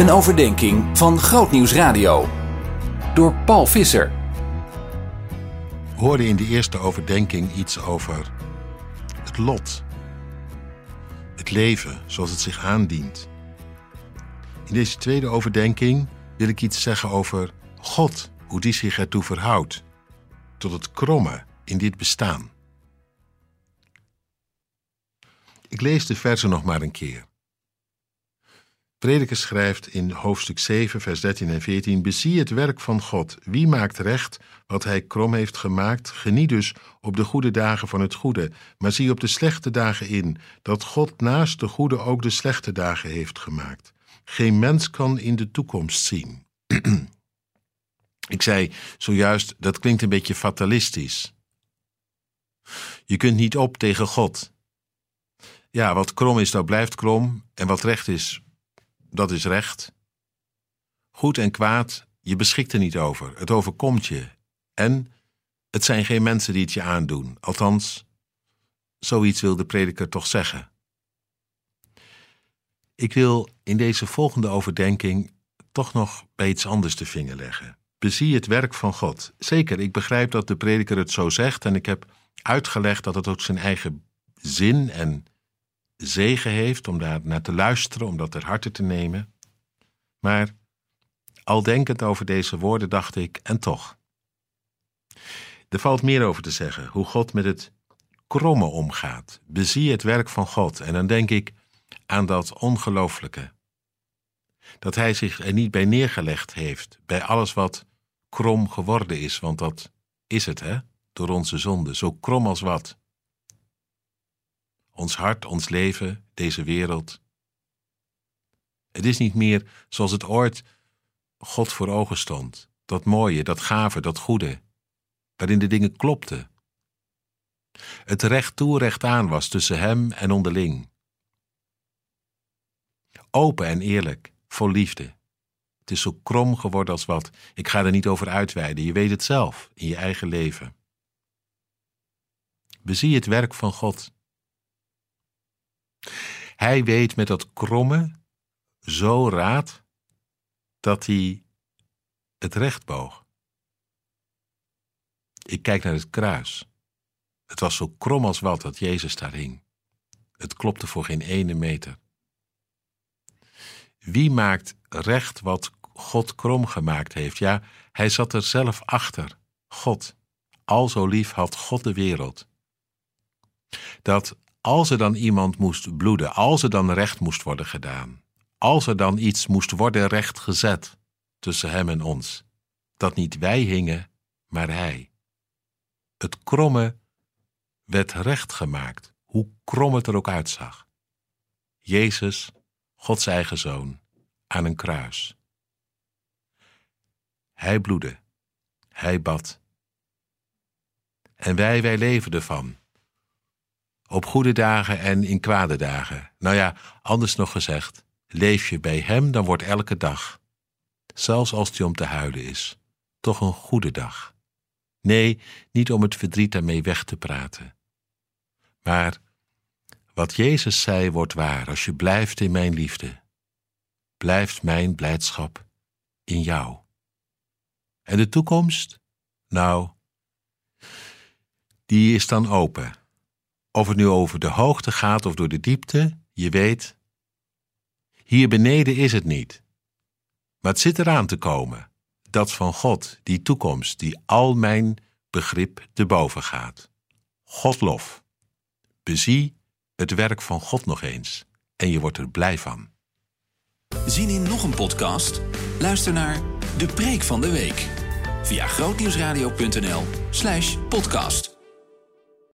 Een overdenking van Grootnieuws Radio. Door Paul Visser. We hoorden in de eerste overdenking iets over het lot. Het leven zoals het zich aandient. In deze tweede overdenking wil ik iets zeggen over God, hoe die zich ertoe verhoudt, tot het kromme in dit bestaan. Ik lees de versen nog maar een keer. Prediker schrijft in hoofdstuk 7, vers 13 en 14: Bezie het werk van God. Wie maakt recht wat hij krom heeft gemaakt? Geniet dus op de goede dagen van het goede, maar zie op de slechte dagen in, dat God naast de goede ook de slechte dagen heeft gemaakt. Geen mens kan in de toekomst zien. Ik zei zojuist, dat klinkt een beetje fatalistisch. Je kunt niet op tegen God. Ja, wat krom is, dat blijft krom. En wat recht is, dat is recht. Goed en kwaad, je beschikt er niet over. Het overkomt je. En het zijn geen mensen die het je aandoen. Althans, zoiets wil de prediker toch zeggen. Ik wil in deze volgende overdenking toch nog bij iets anders de vinger leggen. Bezie het werk van God. Zeker, ik begrijp dat de prediker het zo zegt en ik heb uitgelegd dat het ook zijn eigen zin en zegen heeft om daar naar te luisteren, om dat ter harte te nemen. Maar al denkend over deze woorden dacht ik, en toch. Er valt meer over te zeggen, hoe God met het kromme omgaat. Bezie het werk van God. En dan denk ik aan dat ongelooflijke. Dat hij zich er niet bij neergelegd heeft, bij alles wat krom geworden is, want dat is het, hè, door onze zonde, zo krom als wat ons hart, ons leven, deze wereld. Het is niet meer zoals het ooit God voor ogen stond. Dat mooie, dat gave, dat goede, waarin de dingen klopten. Het recht toe, recht aan was tussen hem en onderling. Open en eerlijk, vol liefde. Het is zo krom geworden als wat. Ik ga er niet over uitweiden, je weet het zelf in je eigen leven. Bezie het werk van God. Hij weet met dat kromme zo raad dat hij het recht boog. Ik kijk naar het kruis. Het was zo krom als wat dat Jezus daar hing. Het klopte voor geen ene meter. Wie maakt recht wat God krom gemaakt heeft? Ja, hij zat er zelf achter. God. Al zo lief had God de wereld. Dat als er dan iemand moest bloeden, als er dan recht moest worden gedaan, als er dan iets moest worden rechtgezet tussen hem en ons, dat niet wij hingen, maar hij. Het kromme werd recht gemaakt, hoe krom het er ook uitzag. Jezus, Gods eigen zoon, aan een kruis. Hij bloedde, hij bad. En wij, wij leven ervan op goede dagen en in kwade dagen. Nou ja, anders nog gezegd, leef je bij Hem, dan wordt elke dag, zelfs als die om te huilen is, toch een goede dag. Nee, niet om het verdriet daarmee weg te praten. Maar wat Jezus zei wordt waar als je blijft in mijn liefde. Blijft mijn blijdschap in jou. En de toekomst? Nou, die is dan open of het nu over de hoogte gaat of door de diepte, je weet, hier beneden is het niet. Maar het zit eraan te komen, dat van God, die toekomst, die al mijn begrip te boven gaat. Godlof. Bezie het werk van God nog eens en je wordt er blij van. Zien in nog een podcast? Luister naar De Preek van de Week via grootnieuwsradio.nl/podcast.